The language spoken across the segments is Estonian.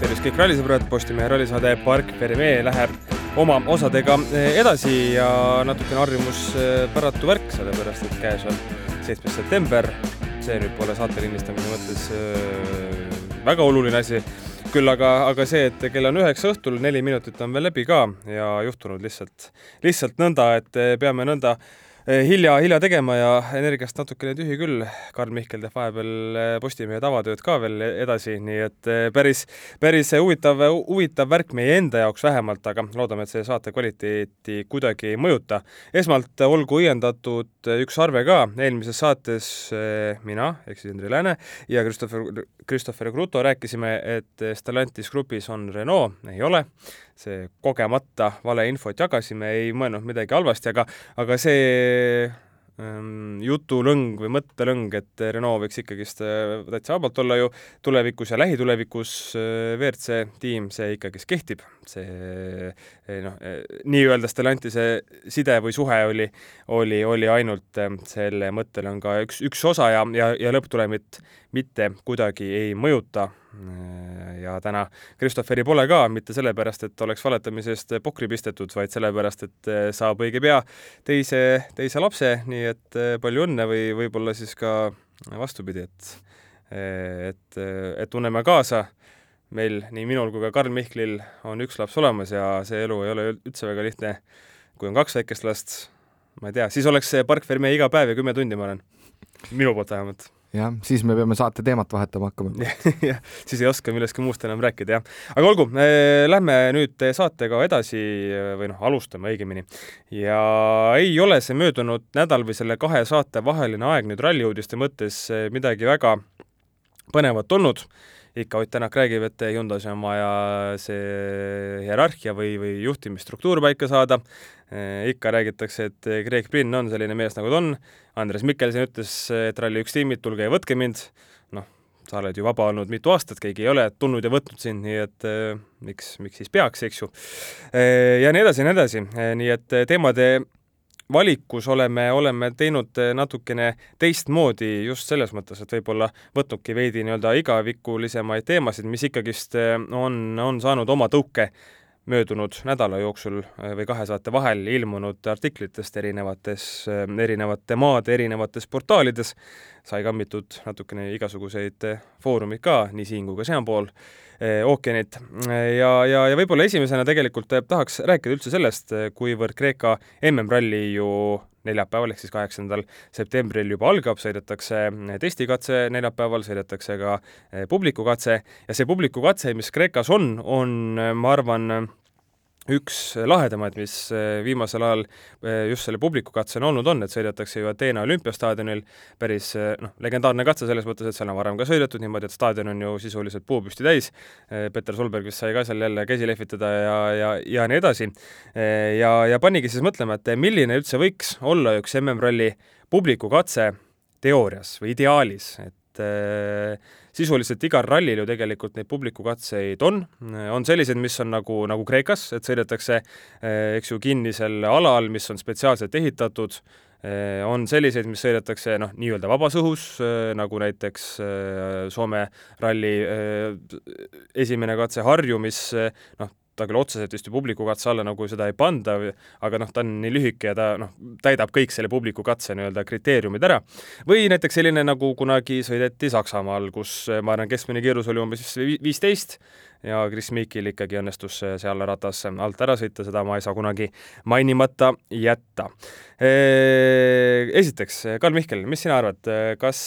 tervist kõik rallisõbrad, Postimehe rallisaade Park Permee läheb oma osadega eh, edasi ja natukene harjumuspäratu värk, sellepärast et käes on seitsmes september. see nüüd pole saate lindistamise mõttes eh, väga oluline asi, küll aga, aga see, et kell on üheksa õhtul, neli minutit on veel läbi ka ja juhtunud lihtsalt, lihtsalt nõnda, et peame nõnda äh, Eh, hilja, hilja tegema ja energiast natukene tühi küll. Karl Mihkel teeb vahepeal eh, Postimehe tavatööd ka veel edasi, nii et eh, päris, päris huvitav, huvitav värk meie enda jaoks vähemalt, aga loodame, et see saate kvaliteeti kuidagi ei mõjuta. esmalt olgu õiendatud üks arve ka, eelmises saates mina ehk siis Indrek Lääne ja Christopher, Christopher Kruto rääkisime, et Stellantis grupis on Renault, ei ole see kogemata valeinfot jagasime, ei mõelnud midagi halvasti, aga, aga see ähm, jutulõng või mõttelõng, et Renault võiks ikkagist äh, täitsa vabalt olla ju tulevikus ja lähitulevikus äh, WRC tiim, see ikkagist kehtib. See noh, äh, nii-öelda Stellantise side või suhe oli, oli, oli ainult selle mõttelõnga üks, üks osa ja, ja, ja lõpptulemit mitte kuidagi ei mõjuta ja täna Christopheri pole ka, mitte sellepärast, et oleks valetamise eest pokri pistetud, vaid sellepärast, et eh, saab õige pea teise, teise lapse, nii et eh, palju õnne või võib-olla siis ka vastupidi, et eh, et, et tunneme kaasa. Meil, nii minul kui ka Karl Mihklil on üks laps olemas ja see elu ei ole üldse väga lihtne. kui on kaks väikest last, ma ei tea, siis oleks see Park Fermee iga päev ja kümme tundi, ma arvan. minu poolt vähemalt jah, siis me peame saate teemat vahetama hakkama jah, siis ei oska millestki muust enam rääkida, jah. aga olgu eh,, lähme nüüd saatega edasi või noh, alustame õigemini. ja ei ole see möödunud nädal või selle kahe saate vaheline aeg nüüd ralliuudiste mõttes eh, midagi väga põnevat olnud ikka Ott Tänak räägib, et Hyundai's on vaja see hierarhia või, või juhtimisstruktuur paika saada, eh, ikka räägitakse, et Greg Brinn on selline mees, nagu ta on, Andres Mikkelson ütles, et Rally1 tiimid, tulge ja võtke mind, noh, sa oled ju vaba olnud mitu aastat, keegi ei ole tulnud ja võtnud sind, nii et eh, miks, miks siis peaks, eks ju. Eh, ja nii edasi ja nii edasi, nii et teemade valikus oleme, oleme teinud natukene teistmoodi just selles mõttes, et võib-olla võtnudki veidi nii-öelda igavikulisemaid teemasid, mis ikkagist on, on saanud oma tõuke möödunud nädala jooksul või kahe saate vahel ilmunud artiklitest erinevates, erinevate maade erinevates portaalides, sai kammitud natukene igasuguseid foorumeid ka, nii siin kui ka sealpool Eh, ookeanit ja, ja, ja võib-olla esimesena tegelikult eh, tahaks rääkida üldse sellest, eh, kuivõrd Kreeka MM-ralli ju neljapäeval ehk siis kaheksandal septembril juba algab, sõidetakse testikatse neljapäeval, sõidetakse ka publikukatse. Ja see publikukatse, mis Kreekas on, on, ma arvan, üks lahedamaid, mis eh, viimasel ajal eh, just selle publiku katsena olnud on, et sõidetakse ju Ateena olümpiastaadionil, päris eh, noh, legendaarne katse selles mõttes, et seal on varem ka sõidetud niimoodi, et staadion on ju sisuliselt puupüsti täis, Peter Solberg vist sai ka seal jälle käsi lehvitada ja, ja, ja nii edasi. ja, ja panigi siis mõtlema, et milline üldse võiks olla üks MM-ralli publikukatse teoorias või ideaalis, et sisuliselt igal rallil ju tegelikult neid publikukatseid on, on selliseid, mis on nagu, nagu Kreekas, et sõidetakse eh, eks ju kinnisel alal, mis on spetsiaalselt ehitatud, eh, on selliseid, mis sõidetakse noh, nii-öelda vabas õhus, nagu näiteks Soome ralli esimene katse Harju, mis noh, ta küll otseselt vist ju publikukatse alla nagu seda ei panda, aga noh, ta on nii lühike ja ta noh, täidab kõik selle publikukatse nii-öelda kriteeriumid ära. või näiteks selline, nagu kunagi sõideti Saksamaal, kus ma arvan, keskmine kiirus oli umbes viisteist ja Chris Meekil ikkagi õnnestus seal ratas alt ära sõita, seda ma ei saa kunagi mainimata jätta. Esiteks, Karl Mihkel, mis sina arvad, kas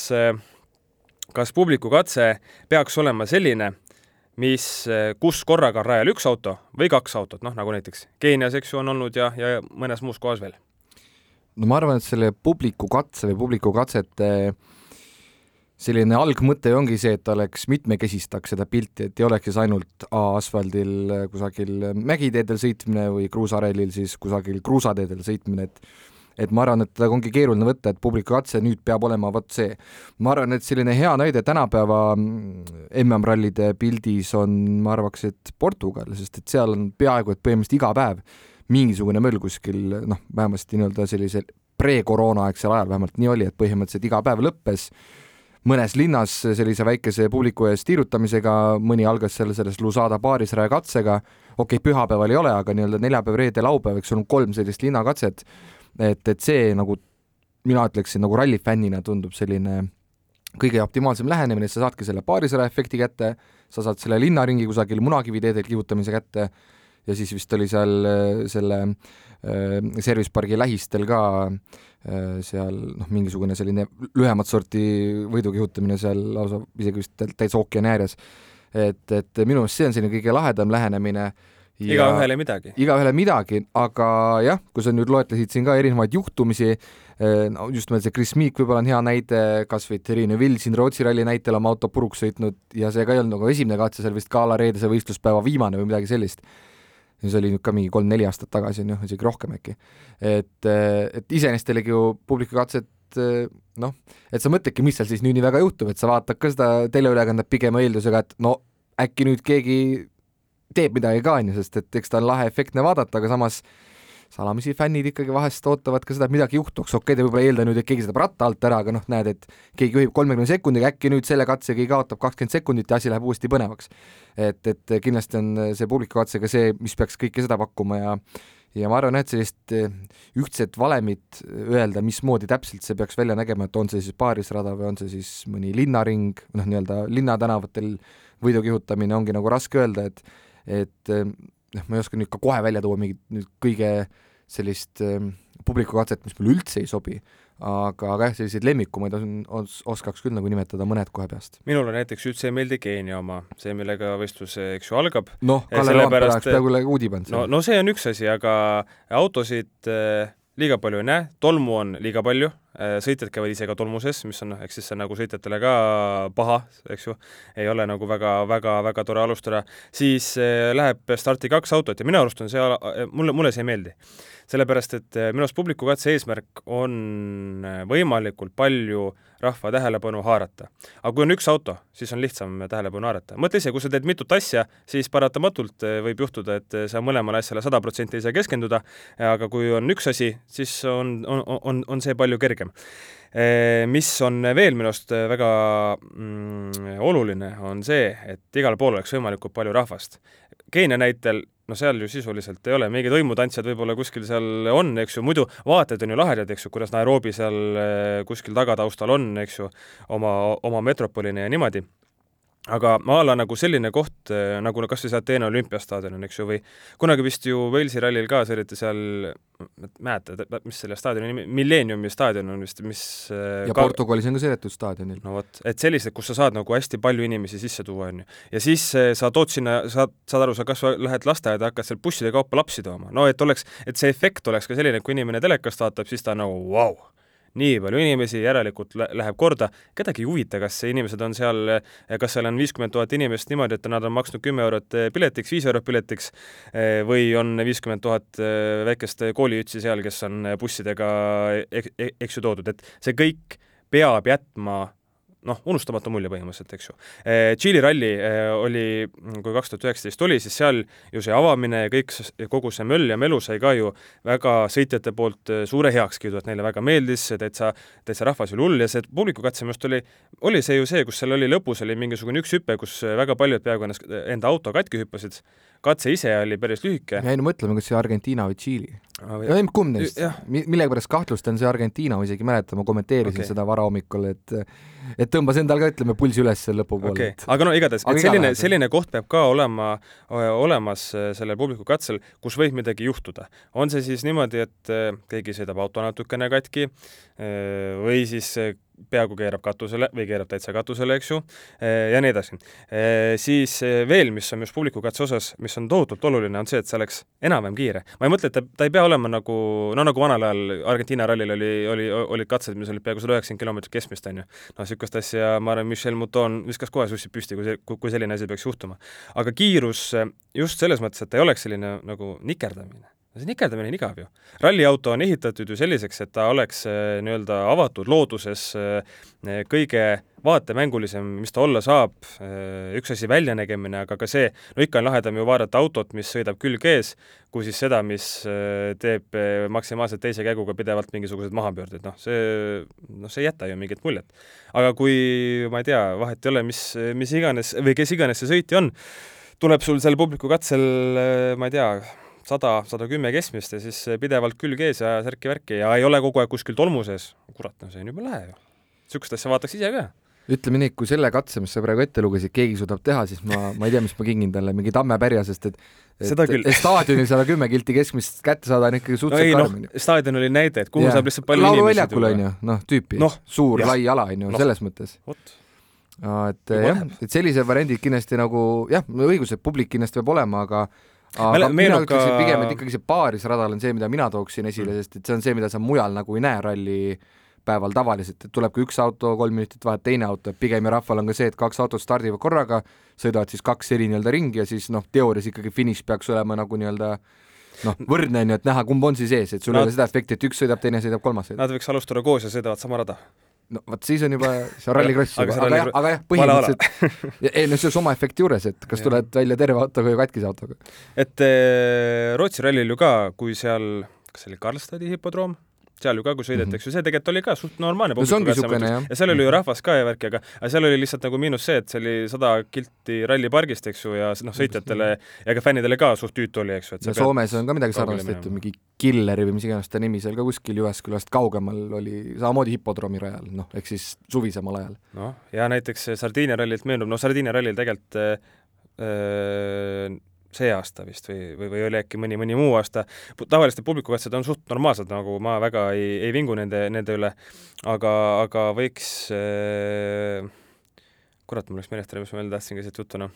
kas publikukatse peaks olema selline, mis, eh, kus korraga on rajal üks auto või kaks autot, noh nagu näiteks Keenias, eks ju, on olnud ja, ja mõnes muus kohas veel? no ma arvan, et selle publiku katse või publiku katsete selline algmõte ongi see, et oleks, mitmekesistaks seda pilti, et ei oleks siis ainult A-asfaldil kusagil mägiteedel sõitmine või kruusarellil siis kusagil kruusateedel sõitmine, et et ma arvan, et ongi keeruline võtta, et publiku katse nüüd peab olema vot see. ma arvan, et selline hea näide tänapäeva MM-rallide pildis on, ma arvaks, et Portugal, sest et seal on peaaegu et põhimõtteliselt iga päev mingisugune möll kuskil noh, vähemasti nii-öelda sellise pre-koroonaaegsel ajal vähemalt nii oli, et põhimõtteliselt iga päev lõppes. Mõnes linnas sellise väikese publiku ees tiirutamisega, mõni algas seal selles Lusada baarisraja katsega, okei okay,, pühapäeval ei ole, aga nii-öelda neljapäev, reede, laupäev, eks on kolm sellist linnakatset, et, et see nagu mina ütleksin nagu rallifännina tundub selline kõige optimaalsem lähenemine, sa saadki selle paarisõra efekti kätte, sa saad selle linnaringi kusagil munakiviteedel kihutamise kätte ja siis vist oli seal äh, selle äh, service pargi lähistel ka äh, seal noh, mingisugune selline lühemat sorti võidukihutamine seal lausa isegi vist täitsa ookeani ääres. et, et minu meelest see on selline kõige lahedam lähenemine igaühele midagi. igaühele midagi, aga jah, kui sa nüüd loetlesid siin ka erinevaid juhtumisi, eh, no just nimelt see Chris Meek võib-olla on hea näide, kas või Terine Vill siin Rootsi ralli näitel oma auto puruks sõitnud ja see ka ei olnud nagu esimene katse, see oli vist gala reedese võistluspäeva viimane või midagi sellist. see oli nüüd ka mingi kolm-neli aastat tagasi, on ju, isegi rohkem äkki. et, eh, et iseenesest jällegi ju publikukatset eh, noh, et sa mõtledki, mis seal siis nüüd nii väga juhtub, et sa vaatad ka seda teleülekannet pigem eeldusega, et no äkki nüüd keegi teeb midagi ka, on ju, sest et eks ta on lahe efektne vaadata, aga samas salamisi fännid ikkagi vahest ootavad ka seda, et midagi juhtuks, okei okay,, ta võib-olla ei eelda nüüd, et keegi sõidab ratta alt ära, aga noh, näed, et keegi juhib kolmekümne sekundiga, äkki nüüd selle katsega kaotab kakskümmend sekundit ja asi läheb uuesti põnevaks. et, et kindlasti on see publikukatsega see, mis peaks kõike seda pakkuma ja ja ma arvan, et sellist eh, ühtset valemit öelda, mismoodi täpselt see peaks välja nägema, et on see siis paarisrada või on see siis mõni linnaring, noh, nii-öelda linnatänavatel võidu kihutamine, ongi nagu raske öelda, et et eh, noh, ma ei oska nüüd ka kohe välja tuua mingit nüüd kõige sellist äh, publikukatset, mis mulle üldse ei sobi, aga, aga jah, selliseid lemmikumaid on, os-, oskaks küll nagu nimetada mõned kohe peast. minule näiteks üldse ei meeldi Keenia oma, see, millega võistlus, eks ju, algab. noh, Kalle Roompere oleks peaaegu üle uudi pannud. no, no see on üks asi, aga autosid äh, liiga palju ei näe, tolmu on liiga palju, äh, sõitjad käivad ise ka tolmuses, mis on noh, eks siis see on nagu sõitjatele ka paha, eks ju, ei ole nagu väga, väga, väga tore alustada, siis äh, läheb starti kaks autot ja minu arust on see, äh, mulle, mulle see ei meeldi. sellepärast, et minu arust publikukatse eesmärk on võimalikult palju rahva tähelepanu haarata. aga kui on üks auto, siis on lihtsam tähelepanu haarata. mõtle ise, kui sa teed mitut asja, siis paratamatult võib juhtuda, et sa mõlemale asjale sada protsenti ei saa keskenduda, aga kui on üks asi, siis on, on, on, on see palju kergem. Mis on veel minu arust väga mm, oluline, on see, et igal pool oleks võimalikult palju rahvast. Keenia näitel no seal ju sisuliselt ei ole, mingid hõimutantsijad võib-olla kuskil seal on, eks ju, muidu vaated on ju lahedad, eks ju, kuidas Nairobi seal kuskil tagataustal on, eks ju, oma, oma metropolina ja niimoodi aga a la nagu selline koht äh, nagu kas või see Ateena olümpiastaadion on, eks ju, või kunagi vist ju Walesi rallil ka sõideti seal, mäletad, mis selle staadioni nimi, Millenniumi staadion on vist, mis äh, ja ka... Portugalis on ka sõidetud staadionil. no vot, et sellised, kus sa saad nagu hästi palju inimesi sisse tuua, on ju. ja siis äh, sa tood sinna, saad, saad aru, sa kas või lähed lasteaeda, hakkad seal busside kaupa lapsi tooma, no et oleks, et see efekt oleks ka selline, et kui inimene telekast vaatab, siis ta on nagu vau wow nii palju inimesi, järelikult läheb korda, kedagi ei huvita, kas inimesed on seal, kas seal on viiskümmend tuhat inimest niimoodi, et nad on maksnud kümme eurot piletiks, viis eurot piletiks, või on viiskümmend tuhat väikest kooliütsi seal, kes on bussidega eks ju toodud, et see kõik peab jätma noh, unustamatu mulje põhimõtteliselt, eks ju. Eh, Tšiili ralli eh, oli, kui kaks tuhat üheksateist oli, siis seal ju see avamine ja kõik, kogu see möll ja melu sai ka ju väga sõitjate poolt eh, suure heakskiidu, et neile väga meeldis, täitsa, täitsa rahvas oli hull ja see publikukatse minu arust oli, oli see ju see, kus seal oli lõpus oli mingisugune üks hüpe, kus väga paljud peaaegu ennast, enda auto katki hüppasid, katse ise oli päris lühike. jäin mõtlema, kas see Argentiina või Tšiili või kumb neist, millegipärast kahtlustan see Argentiina, ma isegi mäletan, ma kommenteerisin okay. seda varahommikul, et et tõmbas endal ka, ütleme, pulsi üles selle lõpupoole okay.. aga no igatahes, et selline, selline koht peab ka olema olemas sellel publikukatsel, kus võib midagi juhtuda. on see siis niimoodi, et keegi sõidab auto natukene katki või siis peaaegu keerab katusele või keerab täitsa katusele, eks ju, eh, ja nii edasi. Eh, siis eh, veel, mis on just publikukatse osas, mis on tohutult oluline, on see, et see oleks enam-vähem kiire. ma ei mõtle, et ta, ta ei pea olema nagu, no nagu vanal ajal Argentiina rallil oli, oli, olid katsed, mis olid peaaegu sada üheksakümmend kilomeetrit keskmist, on ju. noh, niisugust asja, ma arvan, Michel Mouton viskas kohe sussid püsti, kui see, kui selline asi peaks juhtuma. aga kiirus just selles mõttes, et ta ei oleks selline nagu nikerdamine see nikerdamine on igav ju. ralliauto on ehitatud ju selliseks, et ta oleks äh, nii-öelda avatud looduses äh, kõige vaatemängulisem, mis ta olla saab, äh, üks asi väljanägemine, aga ka see, no ikka on lahedam ju vaadata autot, mis sõidab külg ees, kui siis seda, mis teeb maksimaalselt teise käiguga pidevalt mingisuguseid maapöördeid, noh see, noh see ei jäta ju mingit muljet. aga kui, ma ei tea, vahet ei ole, mis, mis iganes või kes iganes see sõitja on, tuleb sul seal publiku katsel, ma ei tea, sada, sada kümme keskmist ja siis pidevalt külg ees ja särki-värki ja ei ole kogu aeg kuskil tolmu sees. kurat, no see on jube lahe ju. niisugust asja vaataks ise ka. ütleme nii, kui selle katse, mis sa praegu ette lugesid, keegi suudab teha, siis ma, ma ei tea, mis ma kingin talle, mingi tammepärja, sest et et staadionil sada kümme kilti keskmist kätte saada on ikkagi suhteliselt no karm no,. staadion oli näide, et kuhu yeah. saab lihtsalt palju lauluväljakul on ju, noh, tüüpi no,, suur ja. lai ala on ju no., selles mõttes. et jah, et sellised variandid kindlasti nagu jah, õigus, et publik kindlasti peab olema, aga aga mina ütleksin ka... pigem, et ikkagi see paarisradal on see, mida mina tooksin esile mm., sest et see on see, mida sa mujal nagu ei näe rallipäeval tavaliselt, et tuleb ka üks auto, kolm minutit vahet teine auto, et pigem ju rahval on ka see, et kaks autot stardivad korraga, sõidavad siis kaks eri nii-öelda ringi ja siis noh, teoorias ikkagi finiš peaks olema nagu nii-öelda noh, võrdne on ju, et näha, kumb on siis ees, et sul ei ole seda efekti, et üks sõidab, teine sõidab, kolmas sõidab. Nad võiks alustada koos ja sõidavad sama rada no vot, siis on juba, see on rallikross juba, aga, aga jah, aga jah, põhimõtteliselt, ei no see on sama efekti juures, et kas tuled välja terve autoga või katkise autoga. et eh, Rootsi rallil ju ka, kui seal, kas see oli Karlstadi hipodroom, seal ju ka, kui sõidetakse mm, -hmm. see tegelikult oli ka suht normaalne no see ongi niisugune jah. ja seal oli ju rahvas ka ja värki, aga aga seal oli lihtsalt nagu miinus see, et see oli sada kilti rallipargist, eks ju, ja noh, sõitjatele ja ka fännidele ka suht tüütu oli, eks ju. ja Soomes on ka midagi sarnast tehtud, mingi Killeri või mis iganes ta nimi seal ka kuskil Jyväskyläst kaugemal oli samamoodi hipodroomi rajal, noh, ehk siis suvisemal ajal. noh, ja näiteks Sardiinia rallilt meenub, noh, Sardiinia rallil tegelikult öö, äh, äh, see aasta vist või, või, või oli äkki mõni, mõni muu aasta, tavaliselt publikukatsed on suht normaalsed, nagu ma väga ei, ei vingu nende, nende üle, aga, aga võiks äh, kurat, mul läks meelest ära, mis ma veel tahtsin ka siit juttu, noh.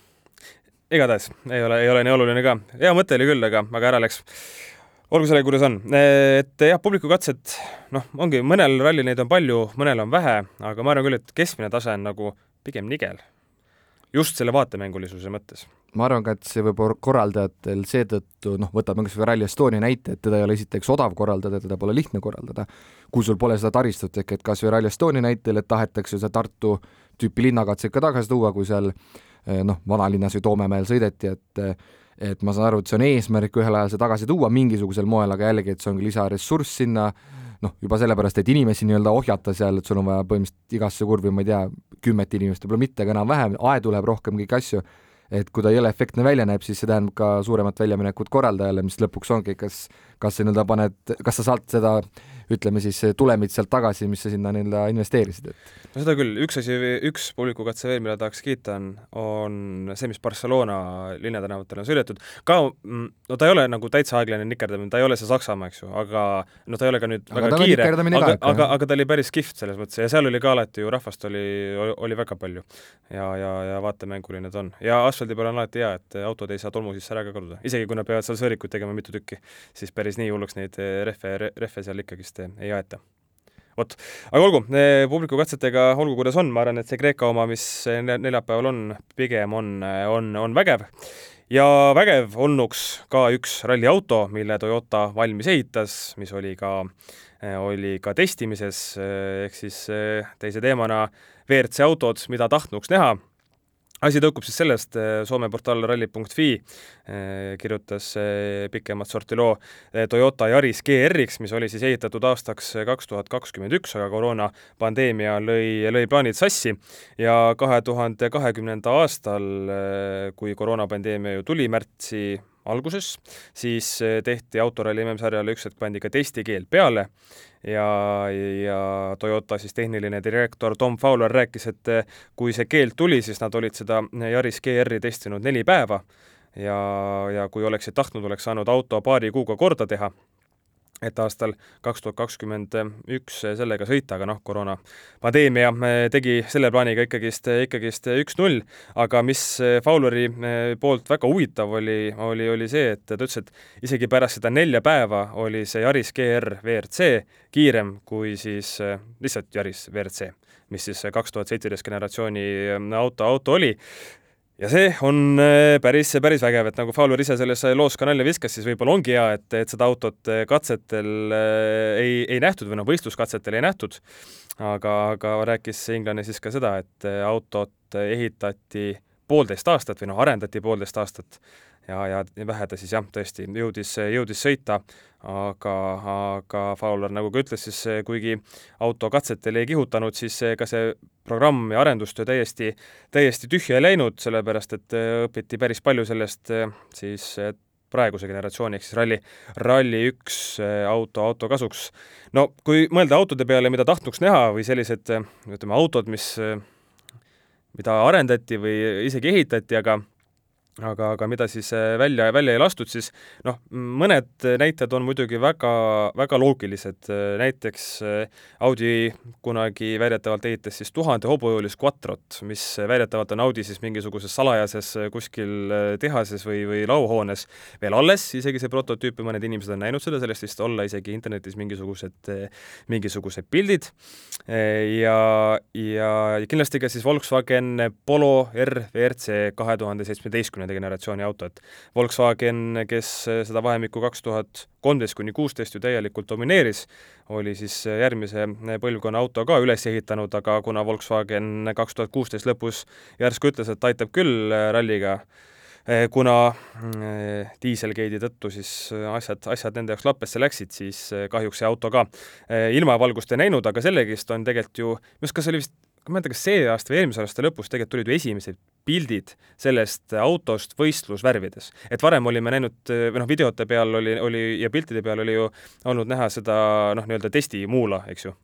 igatahes, ei ole, ei ole nii oluline ka. hea mõte oli küll, aga, aga ära läks. olgu sellega, kuidas on. et jah, publikukatsed, noh, ongi, mõnel rallil neid on palju, mõnel on vähe, aga ma arvan küll, et keskmine tase on nagu pigem nigel. Just selle vaatemängulisuse mõttes. Ma arvan ka, et see võib korraldajatel seetõttu, noh, võtame kas või Rally Estonia näite, et teda ei ole esiteks odav korraldada, teda pole lihtne korraldada, kui sul pole seda taristut, ehk et kas või Rally Estonia näitel, et tahetakse see Tartu tüüpi linnakatseid ka tagasi tuua, kui seal eh, noh, vanalinnas või Toomemäel sõideti, et et ma saan aru, et see on eesmärk ühel ajal see tagasi tuua mingisugusel moel, aga jällegi, et see ongi lisaressurss sinna, noh, juba sellepärast, et inimesi nii-öelda ohjata seal, et sul on vaja põhimõtteliselt igasse kurvi, ma ei tea, kümmet inimest, võib-olla mitte, aga enam-vähem, aedu läheb rohkem, kõiki asju et kui ta jõle efektne välja näeb, siis see tähendab ka suuremat väljaminekut korraldajale, mis lõpuks ongi, kas, kas sa nii-öelda paned, kas sa saad seda ütleme siis tulemit sealt tagasi, mis sa sinna nii-öelda investeerisid, et no seda küll, üks asi, üks publikukatse veel, mida tahaks kiita, on, on see, mis Barcelona linnatänavatel on sõidetud. ka, mm, no ta ei ole nagu täitsa aeglane nikerdamine, ta ei ole see Saksamaa, eks ju, aga no ta ei ole ka nüüd aga väga kiire, aga, aga, aga ta oli päris kihvt selles mõttes ja seal oli ka alati ju rahvast oli, oli, oli väga palju. ja, ja, ja vaatemänguline ta on. ja asfaldi peal on alati hea, et autod ei saa tolmu sisse ära ka kaduda, isegi kui nad peavad seal sõõrikuid tegema mitu tükki, siis päris nii hulluks neid rehve, rehve seal ikkagist ei aeta. Vot, aga olgu, eh, publiku katsetega olgu, kuidas on, ma arvan, et see Kreeka oma, mis neljapäeval on, pigem on, on, on vägev. ja vägev olnuks ka üks ralliauto, mille Toyota valmis ehitas, mis oli ka, oli ka testimises, eh, ehk siis eh, teise teemana WRC autod, mida tahtnuks näha asi tõukub siis sellest, eh, Soome portaal ralli.fi eh, kirjutas eh, pikemat sorti loo Toyota Yaris GR-iks, mis oli siis ehitatud aastaks kaks tuhat kakskümmend üks, aga koroonapandeemia lõi, lõi plaanid sassi. Ja kahe tuhande kahekümnenda aastal, kui koroonapandeemia ju tuli märtsi alguses, siis tehti autoralli MM-sarjale üks hetk pandi ka testikeel peale ja, ja Toyota siis tehniline direktor Tom Fowler rääkis, et kui see keeld tuli, siis nad olid seda Yaris GR-i testinud neli päeva ja, ja kui oleksid tahtnud, oleks saanud auto paari kuuga korda teha et aastal kaks tuhat kakskümmend üks sellega sõita, aga noh, koroonapandeemia eh, tegi selle plaaniga ikkagist, ikkagist üks-null, aga mis Fowleri eh, poolt väga huvitav oli, oli, oli see, et ta ütles, et isegi pärast seda nelja päeva oli see Yaris GR WRC kiirem kui siis eh, lihtsalt Yaris WRC, mis siis kaks tuhat seitseteist generatsiooni auto, auto oli ja see on äh, päris, päris vägev, et nagu Fowler ise selles loos ka nalja viskas, siis võib-olla ongi hea, et, et seda autot äh, katsetel äh, ei, ei nähtud või noh, võistluskatsetel ei nähtud, aga, aga rääkis Inglane siis ka seda, et autot ehitati poolteist aastat või noh, arendati poolteist aastat ja, ja vähe ta siis jah, tõesti jõudis, jõudis sõita, aga, aga Fowler, nagu ka ütles, siis kuigi auto katsetel ei kihutanud, siis ka see programm ja arendustöö täiesti, täiesti tühja ei läinud, sellepärast et õpiti päris palju sellest siis praeguse generatsiooni ehk siis ralli, Rally1 auto, auto kasuks. no kui mõelda autode peale, mida tahtnuks näha või sellised ütleme, autod, mis mida arendati või isegi ehitati, aga aga, aga mida siis äh, välja, välja ei lastud, siis noh, mõned näited on muidugi väga, väga loogilised, näiteks äh, Audi kunagi väidetavalt ehitas siis tuhande hobujõulist Quattrot, mis väidetavalt on Audi siis mingisuguses salajases äh, kuskil tehases või, või lauahoones veel alles, isegi see prototüüp ja mõned inimesed on näinud seda, sellest vist olla isegi internetis mingisugused, mingisugused pildid. Ja, ja kindlasti ka siis Volkswagen Polo R WRC kahe tuhande seitsmeteistkümnenda kümnenda generatsiooni auto, et Volkswagen, kes seda vahemikku kaks tuhat kolmteist kuni kuusteist ju täielikult domineeris, oli siis järgmise põlvkonna auto ka üles ehitanud, aga kuna Volkswagen kaks tuhat kuusteist lõpus järsku ütles, et aitab küll ralliga, kuna mm, diiselgate'i tõttu siis asjad, asjad nende jaoks lappesse läksid, siis kahjuks see auto ka ilmavalgust ei näinud, aga sellegist on tegelikult ju, minu arust kas see oli vist ma ei mäleta, kas see aasta või eelmise aasta lõpus tegelikult tulid ju esimesed pildid sellest autost võistlusvärvides. et varem olime näinud, või noh, videote peal oli, oli ja piltide peal oli ju olnud näha seda noh, nii-öelda testimuula, eks ju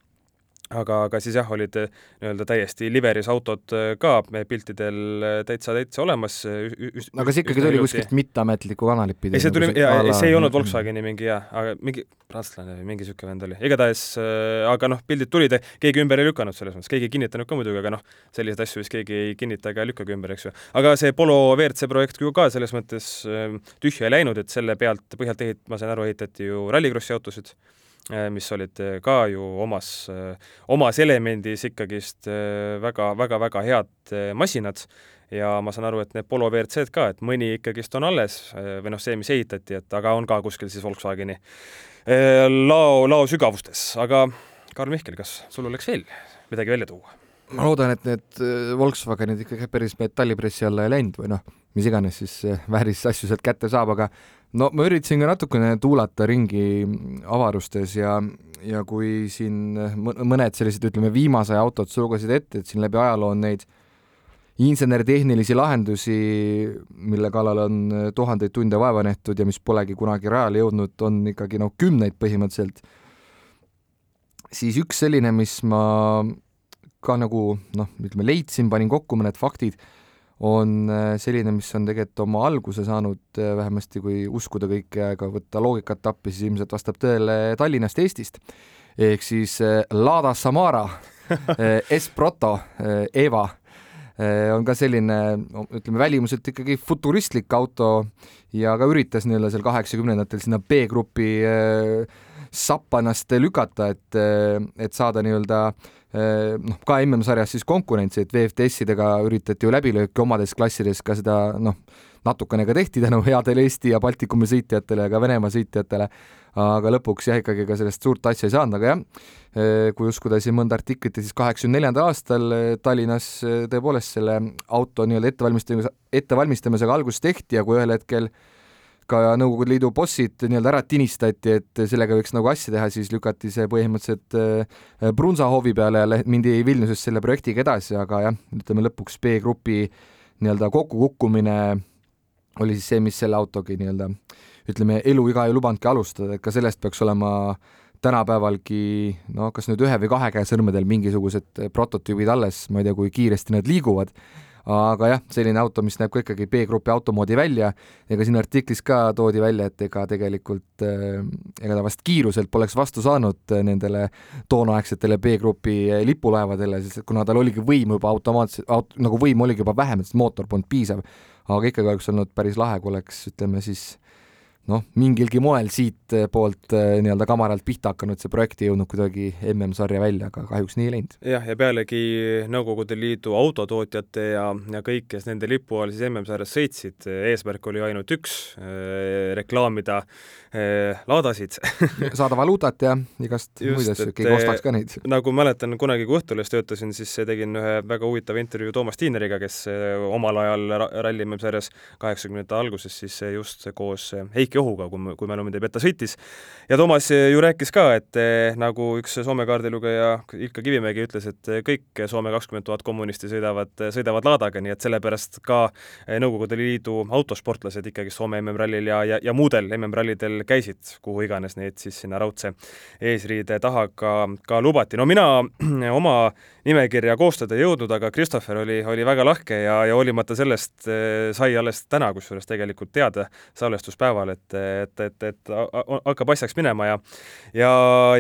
aga, aga siis jah, olid eh, nii-öelda täiesti liveris autod eh, ka piltidel eh, täitsa, täitsa olemas. aga see ikkagi tuli kuskilt mitteametlikku kanalit pidi? ei, see tuli, jaa, see ei olnud Volkswageni mingi jaa, aga mingi prantslane või mingi niisugune vend oli, igatahes äh, aga noh, pildid tulid, keegi ümber ei lükanud selles mõttes, keegi ei kinnitanud ka muidugi, aga noh, selliseid asju vist keegi ei kinnita ega lükkagi ümber, eks ju. aga see Polo WRC projekt ju ka selles mõttes äh, tühja ei läinud, et selle pealt, põhjalt ehit-, ma sain aru, ehitati ju rallikrossi autosid Äh, mis olid äh, ka ju omas, äh, omas elemendis ikkagist väga-väga-väga head masinad ja ma saan aru, et need Polo WRC-d ka, et mõni ikkagist on alles või noh, see, mis ehitati, et aga on ka kuskil siis Volkswageni lao, lao sügavustes, aga Karl Mihkel, kas sul oleks veel midagi välja tuua? ma loodan, et need Volkswagenid ikkagi päris metallipressi alla ei läinud või noh, mis iganes siis vääris asju sealt kätte saab, aga no ma üritasin ka natukene tuulata ringi avarustes ja, ja kui siin mõned sellised, ütleme, viimase aja autod sulgesid ette, et siin läbi ajaloo on neid insenertehnilisi lahendusi, mille kallal on tuhandeid tunde vaeva nähtud ja mis polegi kunagi rajale jõudnud, on ikkagi noh, kümneid põhimõtteliselt, siis üks selline, mis ma ka nagu noh, ütleme leidsin, panin kokku mõned faktid on äh, selline, mis on tegelikult oma alguse saanud, äh, vähemasti kui uskuda kõike, aga võtta loogikat appi, siis ilmselt vastab tõele Tallinnast, Eestist. ehk siis äh, Lada Samara S-Proto Eva on ka selline, ütleme välimuselt ikkagi futuristlik auto ja ka üritas nii-öelda seal kaheksakümnendatel sinna B-grupi sappa ennast lükata, et, et saada nii-öelda Äh, noh, ka MM-sarjas siis konkurentsi, et VFTS-idega üritati ju läbilööki omades klassides ka seda noh, natukene ka tehti tänu headele Eesti ja Baltikumi sõitjatele ja ka Venemaa sõitjatele, aga lõpuks jah, ikkagi ka sellest suurt asja ei saanud, aga jah, äh, kui uskuda siin mõnda artiklit, siis kaheksakümne neljandal aastal Tallinnas tõepoolest selle auto nii-öelda ettevalmistamise, ettevalmistamisega algust tehti ja kui ühel hetkel äh, ka Nõukogude Liidu bossid nii-öelda ära tinistati, et sellega võiks nagu asja teha, siis lükati see põhimõtteliselt äh, Brunsahovi peale ja mindi Vilniuses selle projektiga edasi, aga jah, ütleme lõpuks B-grupi nii-öelda kokkukukkumine oli siis see, mis selle autogi nii-öelda ütleme, eluiga ei lubanudki alustada, et ka sellest peaks olema tänapäevalgi no kas nüüd ühe või kahe käe sõrmedel mingisugused prototüübid alles, ma ei tea, kui kiiresti nad liiguvad aga jah, selline auto, mis näeb ka ikkagi B-grupi auto moodi välja, ega siin artiklis ka toodi välja, et ega tegelikult äh, ega ta vast kiiruselt poleks vastu saanud äh, nendele toonaegsetele B-grupi äh, lipulaevadele, sest kuna tal oligi võim juba automaatselt, aut-, nagu võim oligi juba vähem, sest mootor polnud piisav, aga ikkagi oleks olnud päris lahe, kui oleks, ütleme siis noh, mingilgi moel siitpoolt eh, nii-öelda kamaralt pihta hakanud see projekt ei jõudnud kuidagi MM-sarja välja, aga kahjuks nii ei läinud. jah, ja pealegi Nõukogude Liidu autotootjate ja, ja kõik, kes nende lipu all siis MM-sarjas sõitsid, eesmärk oli ainult üks eh,, reklaamida eh, laadasid saada valuutat ja igast muid asju, keegi ostaks ka neid. nagu mäletan, kunagi kui Õhtulehes töötasin, siis tegin ühe väga huvitava intervjuu Toomas Tiineriga, kes omal ajal ralli MM-sarjas kaheksakümnendate alguses siis just koos Heiki Heiki Ohuga, kui, kui mälu mind ei peta, sõitis. ja Toomas ju rääkis ka, et eh, nagu üks Soome kaardilugeja Ilka Kivimägi ütles, et kõik Soome kakskümmend tuhat kommunisti sõidavad, sõidavad laadaga, nii et sellepärast ka eh, Nõukogude Liidu autosportlased ikkagi Soome MM-rallil ja, ja, ja muudel MM-rallidel käisid, kuhu iganes neid siis sinna raudse eesriide taha ka, ka lubati. no mina oma nimekirja koostada ei jõudnud, aga Christopher oli, oli väga lahke ja, ja hoolimata sellest eh, sai alles täna kusjuures tegelikult teada salvestuspäeval, et et, et, et, et hakkab asjaks minema ja ja,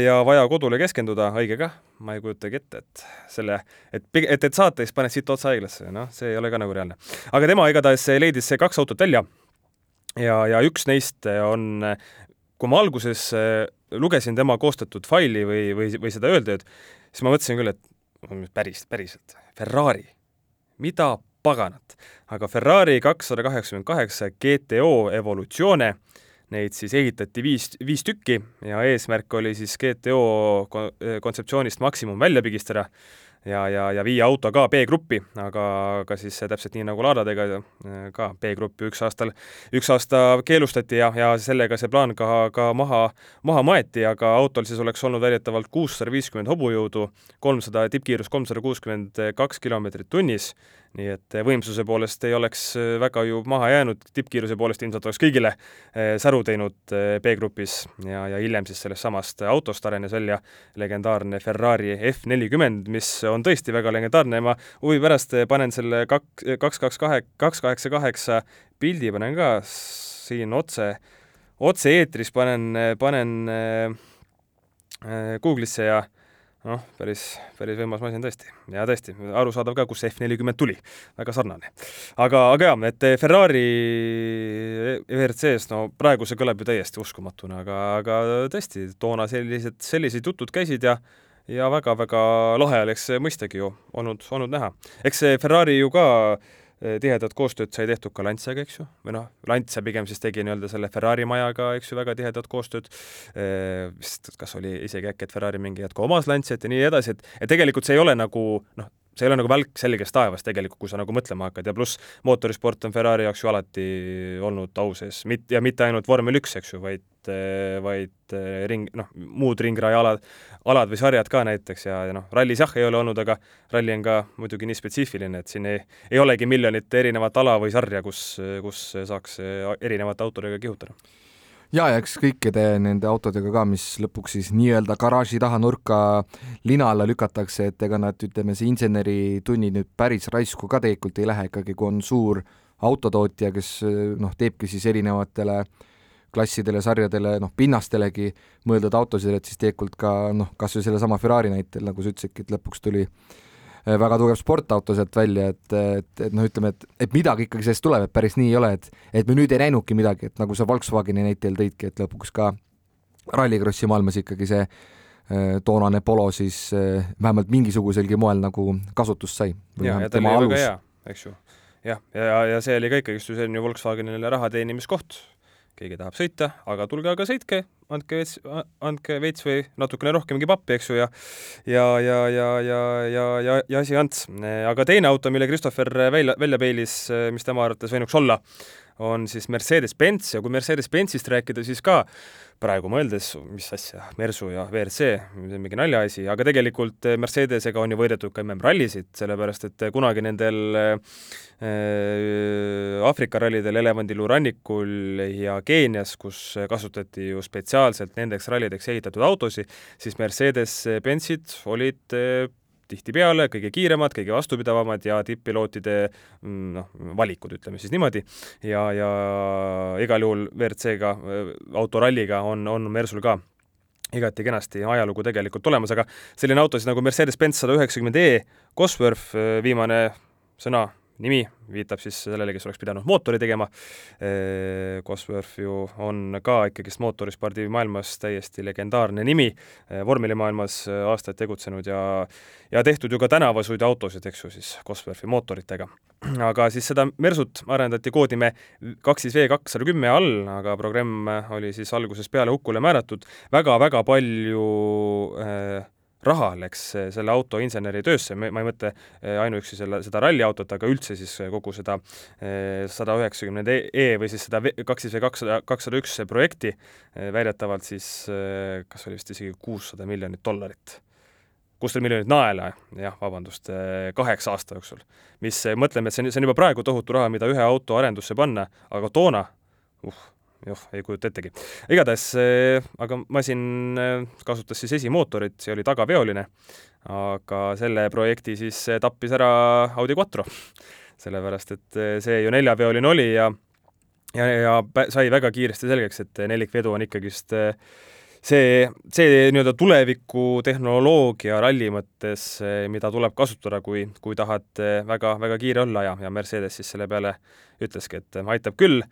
ja vaja kodule keskenduda, õige kah, ma ei kujutagi ette, et selle, et, et, et saateis paned siit otsa haiglasse, noh, see ei ole ka nagu reaalne. aga tema igatahes leidis kaks autot välja ja, ja üks neist on, kui ma alguses äh, lugesin tema koostatud faili või, või, või seda öeldud, siis ma mõtlesin küll, et päris, päriselt, Ferrari, mida paganat. aga Ferrari kakssada kaheksakümmend kaheksa GTO Evolutione Neid siis ehitati viis, viis tükki ja eesmärk oli siis GTO kontseptsioonist maksimum välja pigistada ja, ja, ja viia auto ka B-gruppi, aga, aga siis täpselt nii nagu laadadega ka B-gruppi üks aastal, üks aasta keelustati ja, ja sellega see plaan ka, ka maha, maha maeti, aga autol siis oleks olnud väidetavalt kuussada viiskümmend hobujõudu, kolmsada, tippkiirus kolmsada kuuskümmend kaks kilomeetrit tunnis nii et eh, võimsuse poolest ei oleks eh, väga ju maha jäänud, tippkiiruse poolest ilmselt oleks kõigile eh, säru teinud B-grupis ja, ja hiljem siis sellest samast autost arenes välja legendaarne Ferrari F nelikümmend, mis on tõesti väga legendaarne. Ja ma huvi pärast panen selle kak-, kaks, kaks, kahe, kaks, kaheksa, kaheksa pildi panen ka siin otse, otse-eetris panen, panen äh, Google'isse ja noh, päris, päris võimas masin tõesti. ja tõesti, arusaadav ka, kust see F nelikümmend tuli. väga sarnane. aga, aga jaa, et Ferrari WRC-s, no praegu see kõlab ju täiesti uskumatuna, aga, aga tõesti, toona sellised, sellised jutud käisid ja ja väga-väga lahe oleks mõistagi ju olnud, olnud näha. eks see Ferrari ju ka Äh, tihedat koostööd sai tehtud ka Lanciaga, eks ju, või noh, Lancia pigem siis tegi nii-öelda selle Ferrari majaga, eks ju, väga tihedat koostööd, äh, vist kas oli isegi äkki, et Ferrari mingi hetk omas Lanciat ja nii edasi, et et tegelikult see ei ole nagu noh, see ei ole nagu välk selgest taevast tegelikult, kui sa nagu mõtlema hakkad ja pluss mootorisport on Ferrari jaoks ju alati olnud au sees, mit-, ja mitte ainult vormel üks, eks ju, vaid, vaid ring, noh, muud ringrajaalad, alad või sarjad ka näiteks ja, ja noh, rallis jah, ei ole olnud, aga ralli on ka muidugi nii spetsiifiline, et siin ei, ei olegi miljonit erinevat ala või sarja, kus, kus saaks erinevate autodega kihutada ja, ja eks kõikide nende autodega ka, mis lõpuks siis nii-öelda garaaži taha nurka lina alla lükatakse, et ega nad, ütleme, see inseneritunnid nüüd päris raisku ka tegelikult ei lähe ikkagi, kui on suur autotootja, kes noh, teebki siis erinevatele klassidele, sarjadele, noh, pinnastelegi mõeldud autosid, et siis tegelikult ka noh, kas või sellesama Ferrari näitel, nagu sa ütlesidki, et lõpuks tuli Äh, väga tugev sportauto sealt välja, et, et, et noh, ütleme, et, et midagi ikkagi sellest tuleb, et päris nii ei ole, et, et me nüüd ei näinudki midagi, et nagu sa Volkswageni näitel tõidki, et lõpuks ka rallikrossi maailmas ikkagi see äh, toonane Polo siis äh, vähemalt mingisuguselgi moel nagu kasutust sai. ja, ja ta oli väga hea, eks ju. jah, ja, ja, ja see oli ka ikkagi just selline Volkswagenile raha teenimiskoht keegi tahab sõita, aga tulge aga sõitke, andke veits, andke veits või natukene rohkemgi pappi, eks ju, ja ja, ja, ja, ja, ja, ja, ja asi ants. aga teine auto, mille Christopher välja, välja peilis, mis tema arvates võinuks olla, on siis Mercedes-Benz ja kui Mercedes-Benzist rääkida, siis ka praegu mõeldes, mis asja, Mersu ja WRC, see on mingi naljaasi, aga tegelikult Mercedesega on ju võidetud ka MM-rallisid, sellepärast et kunagi nendel äh, Aafrika rallidel Elevandiluu rannikul ja Keenias, kus kasutati ju spetsiaalselt nendeks rallideks ehitatud autosid, siis Mercedes-Benzid olid äh, tihtipeale kõige kiiremad, kõige vastupidavamad ja tipp-pilootide mm, noh, valikud, ütleme siis niimoodi. ja, ja igal juhul WRC-ga, äh, autoralliga on, on Mersul ka igati kenasti ajalugu tegelikult olemas, aga selline auto siis nagu Mercedes-Benz sada üheksakümmend E Cosworth, äh, viimane sõna nimi viitab siis sellele, kes oleks pidanud mootori tegema. Cosworth ju on ka ikkagist mootorispordi maailmas täiesti legendaarne nimi, vormelimaailmas aastaid tegutsenud ja ja tehtud ju ka tänavasõiduautosid, eks ju, siis Cosworthi mootoritega. aga siis seda Mersut arendati koodime kaks siis V kakssada kümme all, aga programm oli siis algusest peale hukule määratud väga,, väga-väga palju äh, raha läks selle auto inseneri töösse, ma ei mõtle eh, ainuüksi selle, seda ralliautot, aga üldse siis kogu seda eh, sada üheksakümmend E või siis seda kaks siis või kakssada, kakssada üks projekti, eh, väidetavalt siis kas oli vist isegi kuussada miljonit dollarit. kuussada miljonit naela, jah, vabandust, kaheksa aasta jooksul. mis, mõtleme, et see on, see on juba praegu tohutu raha, mida ühe auto arendusse panna, aga toona, uh joh, ei kujuta ettegi. igatahes, eh, aga masin eh, kasutas siis esimootorit, see oli tagaveoline, aga selle projekti siis eh, tappis ära Audi Quattro. sellepärast, et see ju neljaveoline oli ja ja, ja sai väga kiiresti selgeks, et nelikvedu on ikkagist see, see nii-öelda tulevikutehnoloogia ralli mõttes, mida tuleb kasutada, kui, kui tahad väga, väga kiire olla ja, ja Mercedes siis selle peale ütleski, et aitab küll,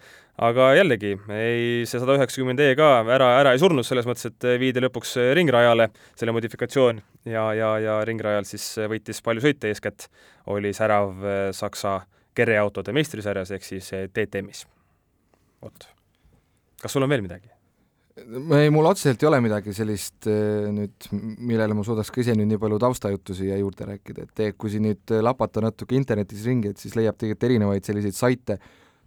aga jällegi, ei, see sada üheksakümmend E ka ära, ära ei surnud, selles mõttes, et viidi lõpuks ringrajale selle modifikatsioon ja, ja, ja ringrajal siis võitis palju sõite, eeskätt oli särav Saksa kerreautode meistrisarjas ehk siis DTM-is. vot. kas sul on veel midagi? Ei, mul otseselt ei ole midagi sellist nüüd, millele ma suudaks ka ise nüüd nii palju taustajuttu siia juurde rääkida, et kui siin nüüd lapata natuke internetis ringi, et siis leiab tegelikult erinevaid selliseid saite,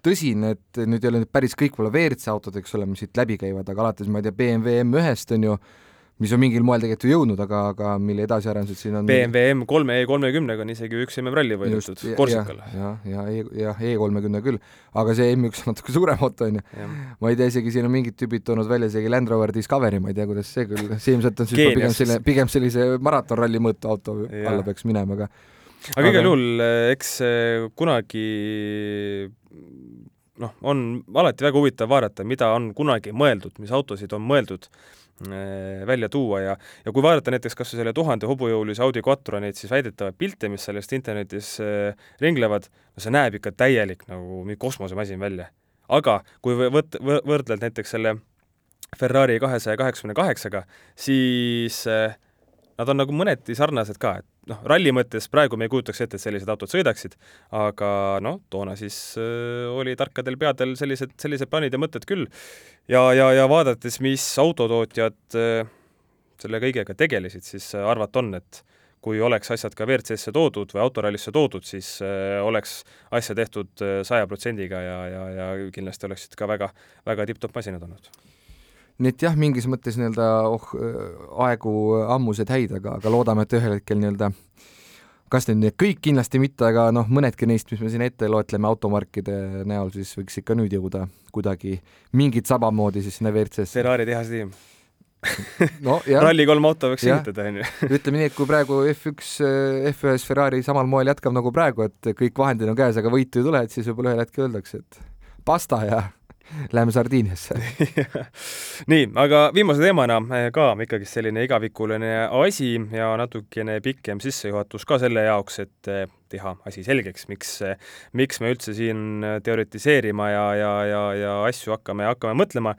tõsi, need nüüd ei ole nüüd päris kõik võib-olla WRC autod, eks ole, mis siit läbi käivad, aga alates, ma ei tea, BMW M1-st on ju, mis on mingil moel tegelikult ju jõudnud, aga, aga mille edasiarendused siin on BMW M3 E30-ga on isegi üks MM-ralli võidetud Korsikal. jah, ja, ja, jah, E30 küll, aga see M1 on natuke suurem auto, on ju. ma ei tea, isegi siin on mingid tüübid toonud välja isegi Land Rover Discovery, ma ei tea, kuidas see küll, see ilmselt on siis pigem selline, pigem sellise maratonralli mõõtu auto alla peaks minema, aga aga igal juhul, eks kunagi noh, on alati väga huvitav vaadata, mida on kunagi mõeldud, mis autosid on mõeldud välja tuua ja, ja kui vaadata näiteks kas või selle tuhande hobujõulise Audi Quattro neid siis väidetavaid pilte, mis sellest internetis äh, ringlevad, no see näeb ikka täielik nagu mingi kosmosemasin välja. aga kui võt-, võrdled näiteks selle Ferrari kahesaja kaheksakümne kaheksaga, siis äh, nad on nagu mõneti sarnased ka, et noh, ralli mõttes praegu me ei kujutaks ette, et sellised autod sõidaksid, aga noh, toona siis äh, oli tarkadel peadel sellised, sellised plaanid ja mõtted küll. ja, ja, ja vaadates, mis autotootjad äh, selle kõigega tegelesid, siis arvata on, et kui oleks asjad ka WRC-sse toodud või autorallisse toodud, siis äh, oleks asja tehtud äh, saja protsendiga ja, ja, ja kindlasti oleksid ka väga, väga tipp-topp masinad olnud nii et jah, mingis mõttes nii-öelda oh, aegu ammused häid, aga, aga loodame, et ühel hetkel nii-öelda kas nüüd need kõik kindlasti mitte, aga noh, mõnedki neist, mis me siin ette loetleme automarkide näol, siis võiks ikka nüüd jõuda kuidagi mingit samamoodi siis sinna WRC-sse. Ferrari tehase tiim no, ralli kolm auto võiks sünnitada, onju. ütleme nii, et kui praegu F1, F1-s Ferrari samal moel jätkab nagu praegu, et kõik vahendid on käes, aga võitu ei tule, et siis võib-olla ühel hetkel öeldakse, et pasta ja Läheme Sardiiniasse nii, aga viimase teemana eh, ka ikkagist selline igavikuline asi ja natukene pikem sissejuhatus ka selle jaoks, et eh, teha asi selgeks, miks, eh, miks me üldse siin teoritiseerima ja, ja, ja, ja asju hakkame, hakkame mõtlema.